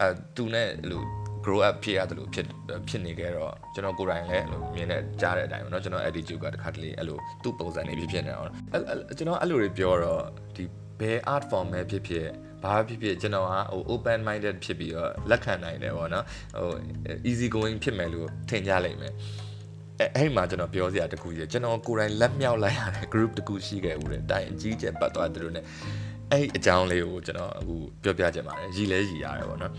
အဲသူနဲ့လို့ grow up ဖြစ်ရတယ်လို့ဖြစ်ဖြစ်နေခဲ့တော့ကျွန်တော်ကိုယ်တိုင်လည်းအဲ့လိုမြင်တဲ့ကြားတဲ့အတိုင်းပေါ့နော်ကျွန်တော် attitude ကတခါတလေအဲ့လိုသူ့ပုံစံလေးဖြစ်ဖြစ်နေအောင်ကျွန်တော်အဲ့လိုတွေပြောတော့ဒီဘယ် art form ပဲဖြစ်ဖြစ်ဘာဖြစ်ဖြစ်ကျွန်တော်ကဟို open minded ဖြစ်ပြီးတော့လက်ခံနိုင်တယ်ပေါ့နော်ဟို easy going ဖြစ်မယ်လို့ထင်ကြလိမ့်မယ်အဲအဲ့မှာကျွန်တော်ပြောစရာတခုကြီးကျွန်တော်ကိုယ်တိုင်လက်မြောက်လိုက်ရတဲ့ group တခုရှိခဲ့ဦးတယ်တိုင်အကြီးကျယ်ပတ်သွားတယ်လို့ ਨੇ အဲ့အကြောင်းလေးကိုကျွန်တော်အခုပြောပြချင်ပါတယ်ရည်လဲရည်ရတယ်ပေါ့နော်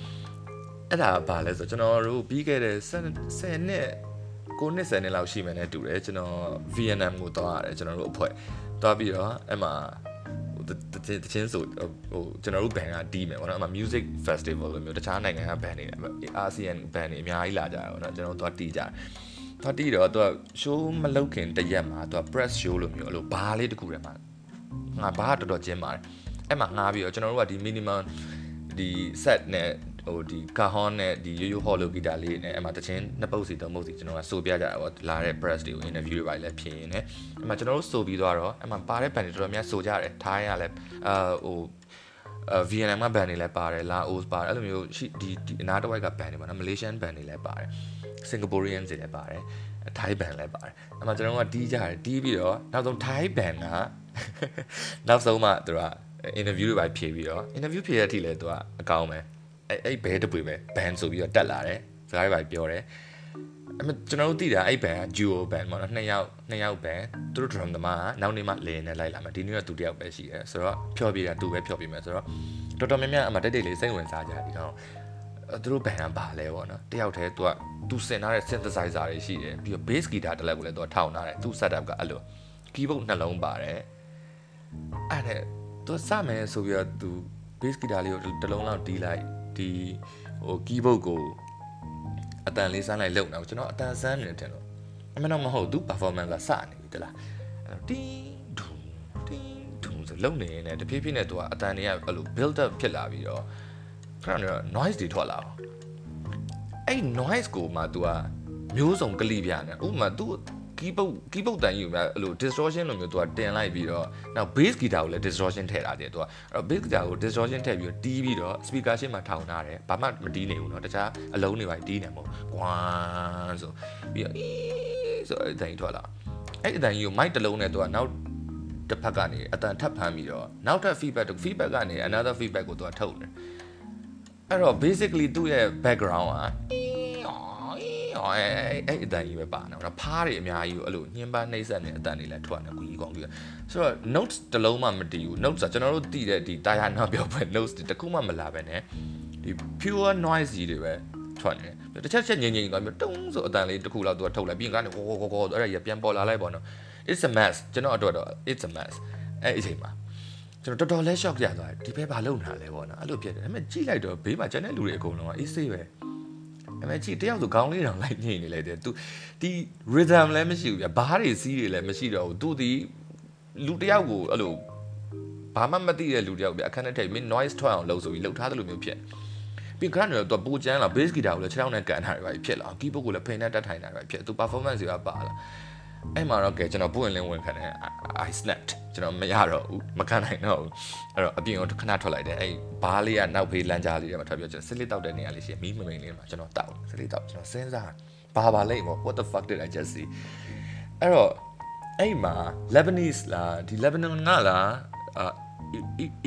အဲ့ဒါဘာလဲဆိုကျွန်တော်တို့ပြီးခဲ့တဲ့10နှစ်9နှစ်10နှစ်လောက်ရှိမယ်နဲ့တူတယ်ကျွန်တော် VNM ကိုသွားရတယ်ကျွန်တော်တို့အဖွဲ့သွားပြီးတော့အဲ့မှာတချင်းဆိုဟိုကျွန်တော်တို့ဘန်ကတီးမယ်ပေါ့နော်အမှ music festival လိုမျိုးတခြားနိုင်ငံကဘန်တွေအာဆီယံဘန်တွေအများကြီးလာကြတယ်ပေါ့နော်ကျွန်တော်တို့သွားတီးကြတယ်သွားတီးတော့သူက show မလုပ်ခင်တရက်မှာသူက press show လိုမျိုးအဲ့လိုဘားလေးတခုတည်းမှာငါဘားတော်တော်ကျင်းပါတယ်အဲ့မှာငားပြီးတော့ကျွန်တော်တို့ကဒီ minimum ဒီ set နဲ့ ဟိုဒီကာဟွန်နဲ့ဒီရိုးရိုးဟော်လိုဂီတာလေးနဲ့အဲ့မှာတချင်းနှစ်ပုတ်စီသုံးပုတ်စီကျွန်တော်ကဆိုပြကြတာပေါ့လာတဲ့ press တွေကို interview တွေပါလည်းဖြစ်ရင်ねအဲ့မှာကျွန်တော်တို့ဆိုပြီးသွားတော့အဲ့မှာပါတဲ့ band တွေတော်တော်များဆိုကြတယ်ထားရလဲအာဟိုအဲ VNM က band တွေလည်းပါတယ်လာ OS ပါတယ်အဲ့လိုမျိုးရှိဒီဒီအနားတစ်ဝိုက်က band တွေပါနော် Malaysian band တွေလည်းပါတယ် Singaporean တွေလည်းပါတယ် Thai band လည်းပါတယ်အဲ့မှာကျွန်တော်ကတီးကြတယ်တီးပြီးတော့နောက်ဆုံး Thai band ကနောက်ဆုံးမှသူက interview တွေပါဖြေပြီးတော့ interview ဖြေတဲ့အထိလည်းသူကအကောင်းပဲ အဲ့အဲ့ဘဲတပွေပဲ ban ဆိုပြီးတော့တက်လာတယ်စကားတွေပါပြောတယ်အမကျွန်တော်တို့သိတာအဲ့ ban က duo ban ပေါ့နော်နှစ်ယောက်နှစ်ယောက် ban သူတို့ drum သမားကနောက်နေ့မှလေနဲ့လိုက်လာမယ်ဒီနေ့တော့သူတယောက်ပဲရှိတယ်ဆိုတော့ဖြောပြတာသူပဲဖြောပြမယ်ဆိုတော့တော်တော်များများအမတက်တက်လေးစိတ်ဝင်စားကြဒီကောင်သူတို့ဘန်ကပါလဲပေါ့နော်တယောက်တည်းသူကသူစင်ထားတဲ့ synthesizer တွေရှိတယ်ပြီးတော့ bass guitar တစ်လက်ကိုလည်းသူကထောင်ထားတယ်သူ setup ကအဲ့လို keyboard နှလုံးပါတယ်အဲ့ဒါသူစမယ်ဆိုပြီးတော့သူ bass guitar လေးကိုတစ်လုံးလောက်တီးလိုက် ဒီဟို keyboard ကိုအတန်လေးစမ်းလိုက်လုံတော့ကျွန်တော်အတန်စမ်းနေတယ်လို့အမှန်တော့မဟုတ်သူ performance ကစနေပြီတလားတင်းဒူတင်းဒူဆိုလုံနေနေတဖြည်းဖြည်းနဲ့သူကအတန်တွေကအဲ့လို build up ဖြစ်လာပြီးတော့ခဏတော့ noise တွေထွက်လာအောင်အဲ့ noise ကိုမှ तू ကမျိုးစုံကလိပြနေဥပမာ तू ကီးပုတ်ကီးပုတ်တန်ယူများအဲ့လို distortion လိုမျိုးသူကတင်လိုက်ပြီးတော့နောက် bass guitar ကိုလည်း distortion ထည့်ထားတယ်သူကအဲ့တော့ bass guitar ကို distortion ထည့်ပြီးတော့တီးပြီးတော့ speaker ရှင်းမှာထောင်ထားတယ်ဘာမှမတီးနေဘူးเนาะတခြားအလုံးတွေပါတီးနေမဟုတ်ကွမ်ဆိုပြီးတော့အီးဆိုအဲ့အတိုင်းထွက်လာအဲ့အတိုင်းယူ mic တစ်လုံးနဲ့သူကနောက်တစ်ဖက်ကနေအတန်ထပ်ဖမ်းပြီးတော့နောက်ထပ် feedback တို့ feedback ကနေ another feedback ကိုသူကထုတ်တယ်အဲ့တော့ basically သူ့ရဲ့ background อ่ะ အော်အဲအဲ့အတန်ကြီးပဲပါနော်ဖားတွေအများကြီးကိုအဲ့လိုညှင်းပန်းနှိမ့်ဆက်နေအတန်တွေလည်းထွက်နေကွီကောင်းပြီးဆိုတော့ notes တစ်လုံးမှမတည်ဘူး notes ကကျွန်တော်တို့တည်တဲ့ဒီတာယာနောက်ပြောပဲ notes တခုမှမလာပဲねဒီ pure noise ကြီးတွေပဲထွက်နေတယ်တစ်ချက်ချက်ငြိမ်ငြိမ်သွားပြီးတုံးဆိုအတန်လေးတစ်ခုလောက်သူကထုတ်လိုက်ပြီးရင်ကနေဟိုဟိုဟိုအဲ့ဒါကြီးပြန်ပေါ်လာလိုက်ပေါ့နော် it's a mess ကျွန်တော်အတွက်တော့ it's a mess အဲ့အချိန်မှာကျွန်တော်တော်တော်လဲ shock ရသွားတယ်ဒီဘဲဘာလုပ်နေတာလဲပေါ့နော်အဲ့လိုဖြစ်တယ်ဒါပေမဲ့ကြည့်လိုက်တော့ဘေးမှာကျန်တဲ့လူတွေအကုန်လုံးကအေးဆေးပဲ အမေကြီးတယောက်ဆိုခေါင်းလေးတောင်လိုက်ညိနေလိုက်တယ်သူဒီ rhythm လည်းမရှိဘူးဗျဘားတွေစီးတွေလည်းမရှိတော့ဘူးသူဒီလူတယောက်ကိုအဲ့လိုဘာမှမသိတဲ့လူတယောက်ဗျအခန်းထဲထိုင်မင်း noise ထွက်အောင်လုပ်ဆိုပြီးလှုပ်ထားသလိုမျိုးဖြစ်ပြီး grand တော့သူပူချမ်းလာ bass guitar ကိုလည်းခြေထောက်နဲ့ကန်ထားတယ်ဗျဖြစ်လာ keyboard ကိုလည်းဖိနှက်တက်ထိုင်တာဗျဖြစ်သူ performance တွေကပါလာ အဲ့မှာတော့ကဲကျွန်တော်ပွင့်လင်းဝင်ခံတယ် I snapped ကျွန်တော်မရတော့ဘူးမခံနိုင်တော့ဘူးအဲ့တော့အပြင်ကိုခဏထွက်လိုက်တယ်အဲ့ဘားလေးကနောက်ဖေးလမ်းကြားလေးတွေမှာထွက်ပြီးကျွန်တော်စစ်လေးတောက်တဲ့နေရာလေးရှိမီးမမိန်လေးမှာကျွန်တော်တောက်စစ်လေးတောက်ကျွန်တော်စဉ်းစားဘာပါလိမ့်မော what the fuck did I just see အဲ့တော့အဲ့မှာ Lebanese လားဒီ Lebanon ကလားအာ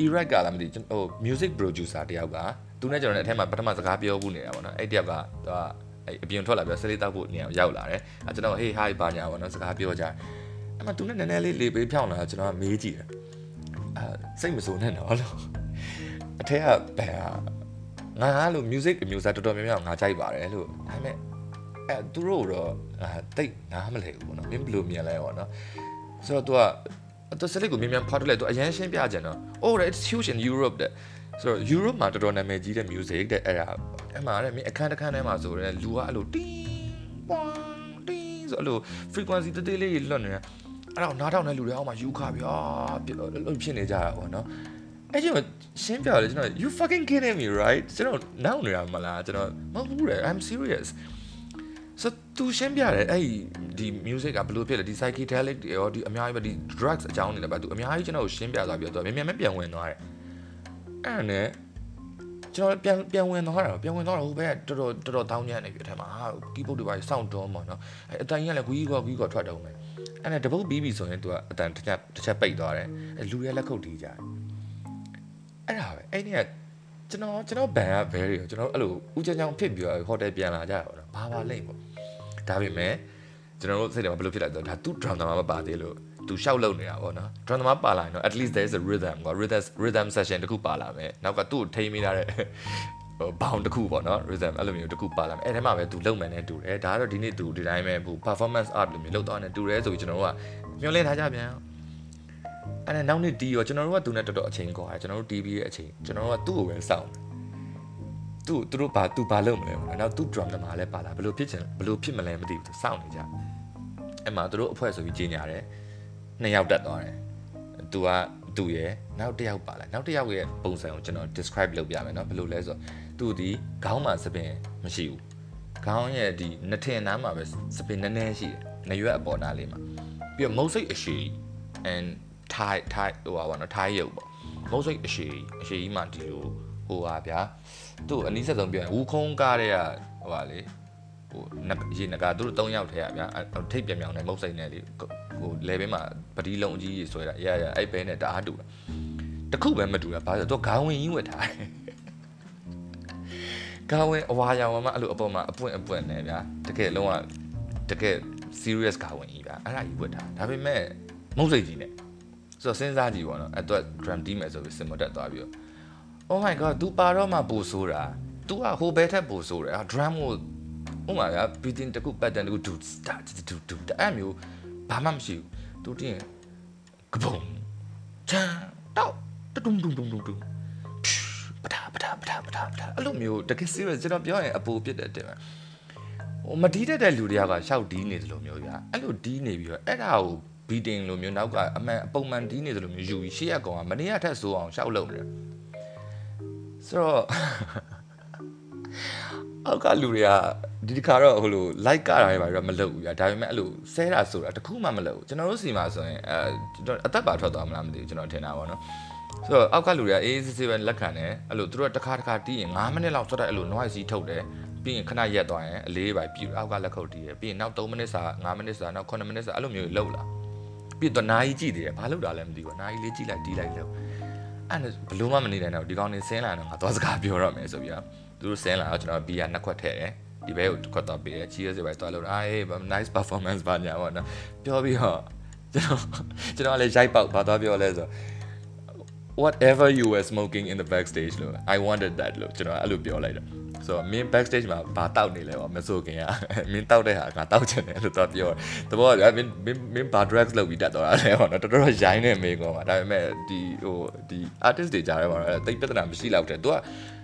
Iraq ကလားမသိကျွန်တော်ဟို music producer တယောက်ကသူနဲ့ကျွန်တော်နဲ့အထက်မှာပထမစကားပြောဘူးနေတာပေါ့နော်အဲ့တယောက်ကသူက အဲ့အပြင်ထွက်လာပြီးစလေးတောက်ဖို့နေရာရောက်လာတယ်အဲကျွန်တော် hey hi ပါညာပေါ့နော်စကားပြောကြအဲ့မှာသူနဲ့နည်းနည်းလေးလေပေးဖြောင်းလာကျွန်တော်ကမေးကြည့်တယ်အဲစိတ်မစိုးနဲ့တော့လို့အထက်ကဘယ်ဟာငါလို့ music အမျိုးသားတော်တော်များများငါကြိုက်ပါတယ်လို့ဒါပေမဲ့အဲသူတို့တော့အဲတိတ်နားမလဲဘူးပေါ့နော်မင်းဘယ်လိုမြင်လဲပေါ့နော်ဆိုတော့ तू ကသူစလိကိုမြန်မြန်ဖောက်ထုတ်လိုက်သူအရန်ရှင်းပြကြတယ်နော် oh it's huge in Europe တဲ့ ဆိုတော့ Europe မှာတော်တော်နာမည်ကြီးတဲ့ music တဲ့အဲ့ဒါအဲ့မှာတဲ့မင်းအခန်းတစ်ခန်းထဲမှာဆိုတော့လူကအဲ့လိုတင်းပွန်တင်းဆိုအဲ့လို frequency တေးသေးလေးလွတ်နေတယ်အဲ့တော့နားထောင်တဲ့လူတွေအောက်မှာယူခါပြီးအာဖြစ်နေကြတာပေါ့နော်အဲ့ကျမှရှင်းပြတယ်ကျွန်တော် you fucking kidding me right ကျွန်တော်နောက်နေတာမလားကျွန်တော်မဟုတ်ဘူးလေ I'm serious ဆိုသူရှင်းပြတယ်အဲ့ဒီ music ကဘယ်လိုဖြစ်လဲဒီ psychedelic တွေရောဒီအများကြီးပဲဒီ drugs အကြောင်းတွေလည်းပဲသူအများကြီးကျွန်တော်ကိုရှင်းပြသွားပြီးတော့သူမြန်မြန်ပြန်ဝင်သွားတယ် အဲ့ဒါနဲ့ကျွန်တော်ပြန်ပြန်ဝင်သွားတာပြန်ဝင်သွားတာဟိုဘက်တော်တော်တော်တော်တောင်းညံ့နေပြီအထက်မှာဟာ keyboard တွေပါစောင့်တွန်းမှာနော်အဲ့အတန်ကြီးကလည်းဂူကြီးကောဂူကြီးကောထွက်တော့မယ်အဲ့နဲ့တပုတ်ပြီးပြီဆိုရင်သူကအတန်တစ်ချက်တစ်ချက်ပိတ်သွားတယ်အဲ့လူတွေလက်ခုပ်တီးကြတယ်အဲ့ဒါပဲအဲ့ဒီကကျွန်တော်ကျွန်တော်ဘန်ကဘဲရီကိုကျွန်တော်အဲ့လိုဦးချောင်းချောင်းဖြစ်ပြီးတော့ဟိုတယ်ပြန်လာကြရတော့ဘာပါလိမ့်ပေါ့ဒါပေမဲ့ကျွန်တော်တို့စိတ်ထဲမှာဘယ်လိုဖြစ်လဲဆိုတော့ဒါသူ drum တမမပါသေးလို့ သူရှောက်လုံနေတာပေါ့နော် drum တမပါလာရင်တော့ at least there is a rhythm ကွာ rhythm rhythm session တခုပါလာမယ်နောက်ကသူ့ကိုထိမ့်မိတာတဲ့ဟိုဘောင်တစ်ခုပေါ့နော် rhythm အဲ့လိုမျိုးတစ်ခုပါလာမယ်အဲ့ထဲမှာပဲသူလုံမယ်နဲ့တူတယ်ဒါကတော့ဒီနေ့သူဒီတိုင်းပဲဟို performance art လိုမျိုးလုံသွားတယ်တူတယ်ဆိုပြီးကျွန်တော်တို့ကမျှော်လင့်ထားကြပြန်အဲ့ဒါနောက်နေ့ဒီရောကျွန်တော်တို့ကသူနဲ့တော်တော်အချိန်ကွာကျွန်တော်တို့ TV ရဲ့အချိန်ကျွန်တော်တို့ကသူ့ကိုပဲစောင့်သူသူတို့ဘာသူဘာလုပ်မလဲပေါ့နောက်သူ drum တမာလည်းပါလာဘယ်လိုဖြစ်ချင်ဘယ်လိုဖြစ်မလဲမသိဘူးသူစောင့်နေကြအဲ့မှာသူတို့အဖွဲ့ဆိုပြီးကြီးညာတယ် နှစ်ယောက်တက်သွားတယ်သူကသူရယ်နောက်တစ်ယောက်ပါလာနောက်တစ်ယောက်ရဲ့ပုံစံကိုကျွန်တော် describe လုပ်ပြမယ်เนาะဘယ်လိုလဲဆိုတော့သူဒီခေါင်းမှာစပင်မရှိဘူးခေါင်းရဲ့ဒီနှထင်နားမှာပဲစပင်နည်းနည်းရှိတယ်နရွက်အပေါ်နားလေးမှာပြီးတော့မုတ်စိတ်အရှိ and thai thai ဟိုပါဘောနော် thai ရုပ်ပေါ့မုတ်စိတ်အရှိအရှိကြီးမှဒီလိုဟိုပါဗျာသူ့အနည်းဆက်ဆုံးပြောရင်ဝူခုံးကားတဲ့ကဟိုပါလေဟိုရေနဂါသူတို့၃ယောက်ထဲရဗျာထိတ်ပြမြောင်နေမုတ်စိတ်နဲ့လေ ဟိုလေဘင်းမှာပတိလုံးအကြီးကြီးဆွဲတာရရအဲ့ဘဲနဲ့တအားတူတာတခုပဲမတူတာဘာလို့တော့ခေါင်းဝင်ကြီးဝတ်ထားတယ်ခေါင်းဝင်အဝါရောင်မှာအဲ့လိုအပေါ်မှာအပွင့်အပွင့်နဲ့ဗျာတကယ်လုံးဝတကယ် serious ခေါင်းဝင်ကြီးဗျာအဲ့ဒါကြီးဝတ်ထားဒါပေမဲ့မုတ်စိတ်ကြီးနဲ့ဆိုတော့စဉ်းစားကြည့်ပေါ့နော်အဲ့တော့ drum တီးမယ်ဆိုပြီးစင်မတက်သွားပြီးတော့ oh my god तू ပါတော့မှပို့ဆိုးတာ तू ကဟိုဘဲထက်ပို့ဆိုးတယ် drum ကိုဥမာက beating တခု pattern တခု do start do do အဲ့မျိုး ဘာမှမရှိဘူး तू တင်းကပုံချမ်းတော့တုံတုံတုံတုံတုံပတာပတာပတာပတာပတာအဲ့လိုမျိုးတကယ် serious ကျွန်တော်ပြောရင်အပူဖြစ်တဲ့တင်ဟိုမတီးတတ်တဲ့လူတွေကရှောက်တီးနေတယ်လို့မျိုးပြအဲ့လိုတီးနေပြီးတော့အဲ့ဒါကို beating လိုမျိုးနောက်ကအမှန်အပုံမှန်တီးနေတယ်လို့မျိုးယူပြီးရှေ့ရကောင်ကမနေ့ကထက်ဆိုးအောင်ရှောက်လုံနေတယ်ဆိုတော့ အောက်ကလူတွေကဒီတစ်ခါတော့ဟိုလို like ကတာတွေပါတော့မလုပ်ဘူးကြာဒါပေမဲ့အဲ့လိုဆဲတာဆိုတာတခုမှမလုပ်ဘူးကျွန်တော်တို့စီမှာဆိုရင်အဲအသက်ပါထွက်သွားမလားမသိဘူးကျွန်တော်ထင်တာပေါ့နော်ဆိုတော့အောက်ကလူတွေကအေးစစ်စစ်ပဲလက်ခံတယ်အဲ့လိုသူတို့တစ်ခါတစ်ခါတီးရင်9မိနစ်လောက်ဆိုတော့အဲ့လို noise ထုတ်တယ်ပြီးရင်ခဏရက်သွားရင်အလေးပဲပြူအောက်ကလက်ခုပ်တီးရပြီးရင်နောက်3မိနစ်စာ5မိနစ်စာနောက်9မိနစ်စာအဲ့လိုမျိုးလှုပ်လာပြီးတော့နားကြီးကြည့်တယ်ဘာလုပ်တာလဲမသိဘူးနားကြီးလေးကြည့်လိုက်တီးလိုက်လို့အဲ့ဘလို့မှမနေနိုင်တော့ဒီကောင်နေဆင်းလာတော့ငါသွားစကားပြောရမယ်ဆိုပြီးတော့ သူတို့ဆင်းလာတော့ကျွန်တော်ဘီယာနှစ်ခွက်ထည့်တယ်ဒီဘဲကိုခွက်တော့ပေးတယ် cheers ပဲတွားလို့အာဟေး nice performance ပါညာပေါ့နော်ပြောပြီးတော့ကျွန်တော်ကျွန်တော်လည်းရိုက်ပေါက်ဘာသွားပြောလဲဆို whatever you were smoking in the backstage လို့ I wanted that လို့ကျွန်တော်အဲ့လိုပြောလိုက်တော့ဆိုတော့ main backstage မှာဘာတောက်နေလဲပေါ့မဆိုခင်ကမင်းတောက်တဲ့ဟာငါတောက်ချင်တယ်လို့တော့ပြောတယ်တဘောကမင်းမင်းမင်းဘာ drugs လုပ်ပြီးတက်သွားတာလဲပေါ့နော်တော်တော်ရိုင်းနေမေကောပါဒါပေမဲ့ဒီဟိုဒီ artist တွေကြားထဲမှာတိတ်ပြဿနာမရှိတော့တဲ့သူက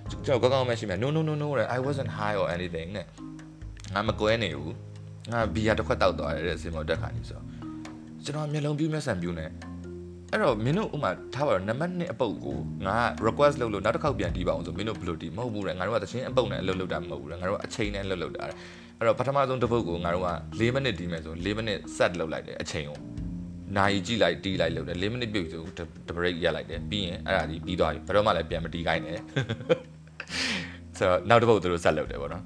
ကျွန်တော်ကောင်းကောင်းမရှိမြ no no no no I wasn't high or anything နဲ့ငါမကွဲနေဘူးငါဘီယာတစ်ခွက်တောက်သွားတယ်တဲ့စင်မောတက်ခါနေဆိုကျွန်တော်မျက်လုံးပြူးမျက်စံပြူးနေအဲ့တော့မင်းတို့ဥမာထားပါတော့နံပါတ်1အပုတ်ကိုငါ request လုပ်လို့နောက်တစ်ခေါက်ပြန်တီးပါအောင်ဆိုမင်းတို့ဘယ်လိုတီးမဟုတ်ဘူးလေငါတို့ကတချင်းအပုတ်နဲ့အလုပ်လုပ်တာမဟုတ်ဘူးလေငါတို့ကအချိန်နဲ့လုပ်လုပ်တာအဲ့တော့ပထမဆုံးတစ်ပုတ်ကိုငါတို့က4မိနစ်တီးမယ်ဆို4မိနစ် set လုပ်လိုက်တယ်အချိန်ကိုနိုင်ကြည့်လိုက်တီးလိုက်လုပ်တယ်4မိနစ်ပြုတ်ဆိုတ break ရက်လိုက်တယ်ပြီးရင်အဲ့ဒါဒီပြီးသွားပြီဘယ်တော့မှလည်းပြန်မတီးခိုင်းနဲ့ ဆိုတော့နောက်တစ်ပုတ်သူတို့ဆက်လုပ်တယ်ပေါ့နော်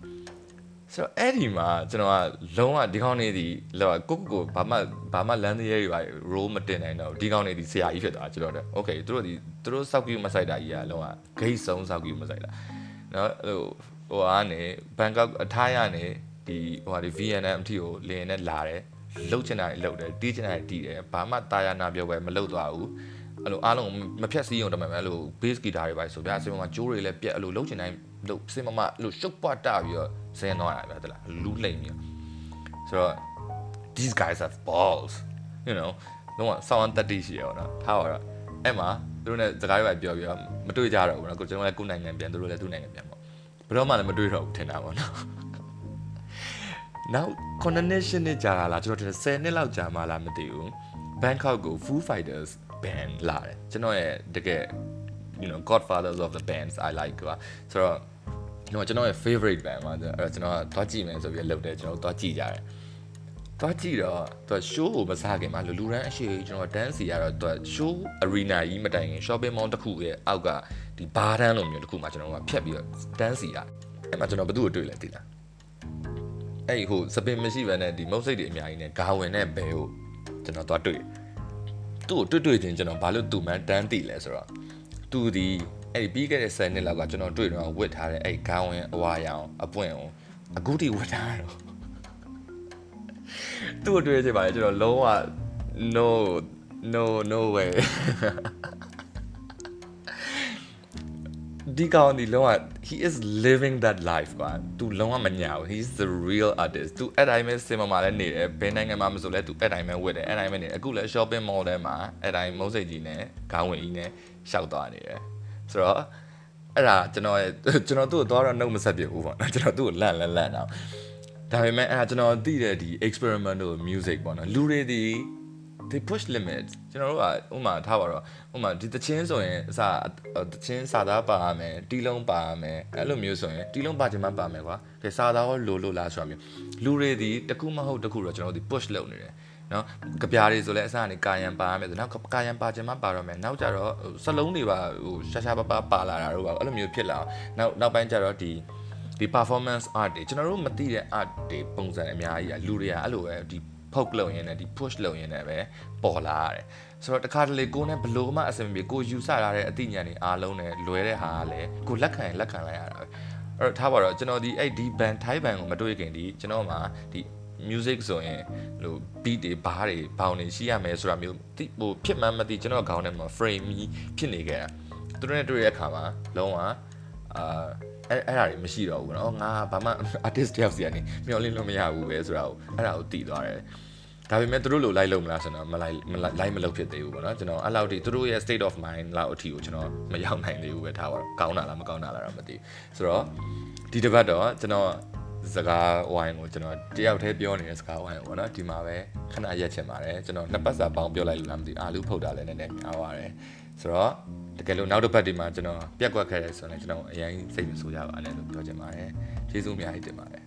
ဆိုတော့အဲ့ဒီမှာကျွန်တော်ကလုံးဝဒီကောင်းနေသည်လောက်ကိုကိုဘာမှဘာမှလမ်းသေးရတွေပါ role မတင်နိုင်တော့ဒီကောင်းနေသည်ဆရာကြီးဖြစ်သွားကျွန်တော်တို့ okay သူတို့ဒီသူတို့စောက်ကူးမဆိုင်တာကြီးကလုံးဝဂိတ်ဆုံးစောက်ကူးမဆိုင်တာနော်ဟိုဟိုအားနေဘန်ကောက်အထားရနေဒီဟိုဟာဒီ VNM အထိကိုလင်းနဲ့လာတယ်လှုပ်ချင်တာတွေလှုပ်တယ်တီးချင်တာတွေတီးတယ်ဘာမှတာယာနာပြောပဲမလှုပ်သွားဘူး အဲ့လိုအားလုံးမဖြတ်စည်းအောင်တမန်အဲ့လို bass guitar တွေပါဆိုဗျာအစင်မှာကျိုးတွေလည်းပြက်အဲ့လိုလှုပ်ချင်တိုင်းလှုပ်စင်မမအဲ့လိုရှုပ်ပွားတပြီးတော့ဆင်းသွားတာဗျာတလားလူးလိမ့်ပြီးဆိုတော့ these guys have balls you know တော့ဆောင်းတက်တီရှိရတော့ထားပါတော့အဲ့မှာသူတို့ ਨੇ စကားတွေပြောပြီးတော့မတွေ့ကြတော့ဘူးနော်ကိုကျွန်တော်လည်းကိုနိုင်ငံပြန်သူတို့လည်းသူ့နိုင်ငံပြန်ပေါ့ဘယ်တော့မှလည်းမတွေ့တော့ဘူးထင်တာပေါ့နော်နောက်9နှစ်10နှစ်ကြာလာကျွန်တော်10နှစ်လောက်ကြာမှလားမသိဘူး Bangkok ကို Foo Fighters band လာတယ်ကျွန်တော်ရဲ့တကယ် you know godfathers of the bands I like ကွာဆိုတော့ကျွန်တော်ကျွန်တော်ရဲ့ favorite band ပါအဲ့တော့ကျွန်တော်သွားကြည့်မယ်ဆိုပြီးလှုပ်တယ်ကျွန်တော်သွားကြည့်ကြတယ်သွားကြည့်တော့သူ show ကိုမစားခင်မှာလူလူရန်အရှိကျွန်တော် dance စီရတော့သူ show arena ကြီးမတိုင်ခင် shopping mall တစ်ခုရဲ့အောက်ကဒီဘားတန်းလိုမျိုးတစ်ခုမှာကျွန်တော်ကဖြတ်ပြီးတော့ dance စီရအဲ့မှာကျွန်တော်ဘသူ့ကိုတွေ့လဲသိလားအဲ့ဟိုစပင်မရှိဘဲနဲ့ဒီမုတ်စိတ်တွေအများကြီးနဲ့ဂါဝင်နဲ့ဘဲကိုကျွန်တော်သွားတွေ့ သူ့ကိုတွေ့တွေ့ချင်းကျွန်တော်ဘာလို့သူ့မှန်းတန်းတည်လဲဆိုတော့သူဒီအဲ့ဒီပြီးခဲ့တဲ့10နှစ်လောက်ကကျွန်တော်တွေ့တော့ဝစ်ထားတဲ့အဲ့ခေါင်းဝင်အဝါရောင်အပွင့်အောင်အခုထိဝစ်ထားတော့သူ့အတွေ့အကြုံပါလေကျွန်တော်လုံးဝ no no no way ဒီကောင်ဒီလုံးဝ he is living that life ကွာသူလုံးဝမညာဘူး he's the real artist သူအဲ့တိုင်းပဲစင်မမာလည်းနေတယ်ဘယ်နိုင်ငံမှာမဆိုလဲသူအဲ့တိုင်းပဲဝတ်တယ်အဲ့တိုင်းပဲနေအခုလည်း shopping mall ထဲမှာအဲ့တိုင်းမုန်းစိတ်ကြီးနဲ့ခေါင်းဝင်ကြီးနဲ့ရှောက်သွားနေတယ်ဆိုတော့အဲ့ဒါကျွန်တော်ကျွန်တော်သူ့ကိုသွားတော့နှုတ်မဆက်ပြဘူးပေါ့နော်ကျွန်တော်သူ့ကိုလန့်လန့်လန့်တော့ဒါပေမဲ့အဲ့ဒါကျွန်တော်သိတဲ့ဒီ experimental music ပေါ့နော်လူတွေဒီ they push limits ကျွန်တော်တို့ကဥမာထားပါတော့ဥမာဒီတချင်းဆိုရင်အစားတချင်းစာသားပါရမယ်တီးလုံးပါရမယ်အဲ့လိုမျိုးဆိုရင်တီးလုံးပါချင်မှပါမယ်ကွာကဲစာသားရောလိုလိုလားဆိုတာမျိုးလူတွေဒီတခုမဟုတ်တခုတော့ကျွန်တော်တို့ဒီ push လုပ်နေတယ်နော်ကြပြားတွေဆိုလဲအစားကနေကာယံပါရမယ်ဆိုနောက်ကာယံပါချင်မှပါတော့မယ်နောက်ကြတော့စလုံးတွေပါဟိုရှာရှာပပပါလာတာတို့ပါအဲ့လိုမျိုးဖြစ်လာနောက်နောက်ပိုင်းကျတော့ဒီဒီ performance art တွေကျွန်တော်တို့မသိတဲ့ art တွေပုံစံအများကြီးอ่ะလူတွေကအဲ့လိုပဲဒီ poke လုပ်ရင်းနဲ့ဒီ push လုပ်ရင်းနဲ့ပဲပေါ်လာရတယ်ဆိုတော့တခါတလေကိုနဲ့ဘလို့မှအဆင်မပြေကိုယူဆထားတဲ့အသိဉာဏ်တွေအားလုံးနဲ့လွယ်တဲ့ဟာကလည်းကိုလက်ခံရင်လက်ခံလိုက်ရတာပဲအဲ့တော့ထားပါတော့ကျွန်တော်ဒီအဲ့ဒီ band ထိုင်း band ကိုမတွေ့ခင်ဒီကျွန်တော်မှာဒီ music ဆိုရင်ဟို beat တွေဘားတွေဘောင်တွေရှိရမယ်ဆိုတာမျိုးဟိုဖြစ်မှန်းမသိကျွန်တော်ခေါင်းထဲမှာ frame ကြီးဖြစ်နေခဲ့တာသူတို့နဲ့တွေ့တဲ့အခါမှာလုံးဝအာ အဲ့အဲ့ဒါတွေမရှိတော့ဘူးเนาะငါဘာမှ artist တယောက်စီကနေမျောလင်းလို့မရဘူးပဲဆိုတာကိုအဲ့ဒါကိုတည်သွားတယ်ဒါပေမဲ့သူတို့လိုလိုက်လို့မလားဆိုတော့မလိုက်လိုက်မလုပ်ဖြစ်သေးဘူးပေါ့နော်ကျွန်တော်အဲ့လောက်ထိသူတို့ရဲ့ state of mind လောက်အထိကိုကျွန်တော်မရောက်နိုင်သေးဘူးပဲထားပါတော့ကောင်းတာလားမကောင်းတာလားတော့မသိဘူးဆိုတော့ဒီတစ်ပတ်တော့ကျွန်တော်စကားဝိုင်းကိုကျွန်တော်တယောက်တည်းပြောနေတဲ့စကားဝိုင်းကိုပေါ့နော်ဒီမှာပဲခဏရက်ချင်ပါတယ်ကျွန်တော်နှစ်ပတ်စာပေါင်းပြောလိုက်လို့လားမသိအာလူဖုတ်တာလည်းနည်းနည်းများပါတယ်ဆိုတော့ တကယ်လို့နောက်တစ်ပတ်ဒီမှာကျွန်တော်ပြက်ကွက်ခဲ့ရဲဆိုရင်ကျွန်တော်အရင်စိတ်မဆိုးရပါနဲ့လို့ပြောချင်ပါတယ်ကျေးဇူးအများကြီးတင်ပါတယ်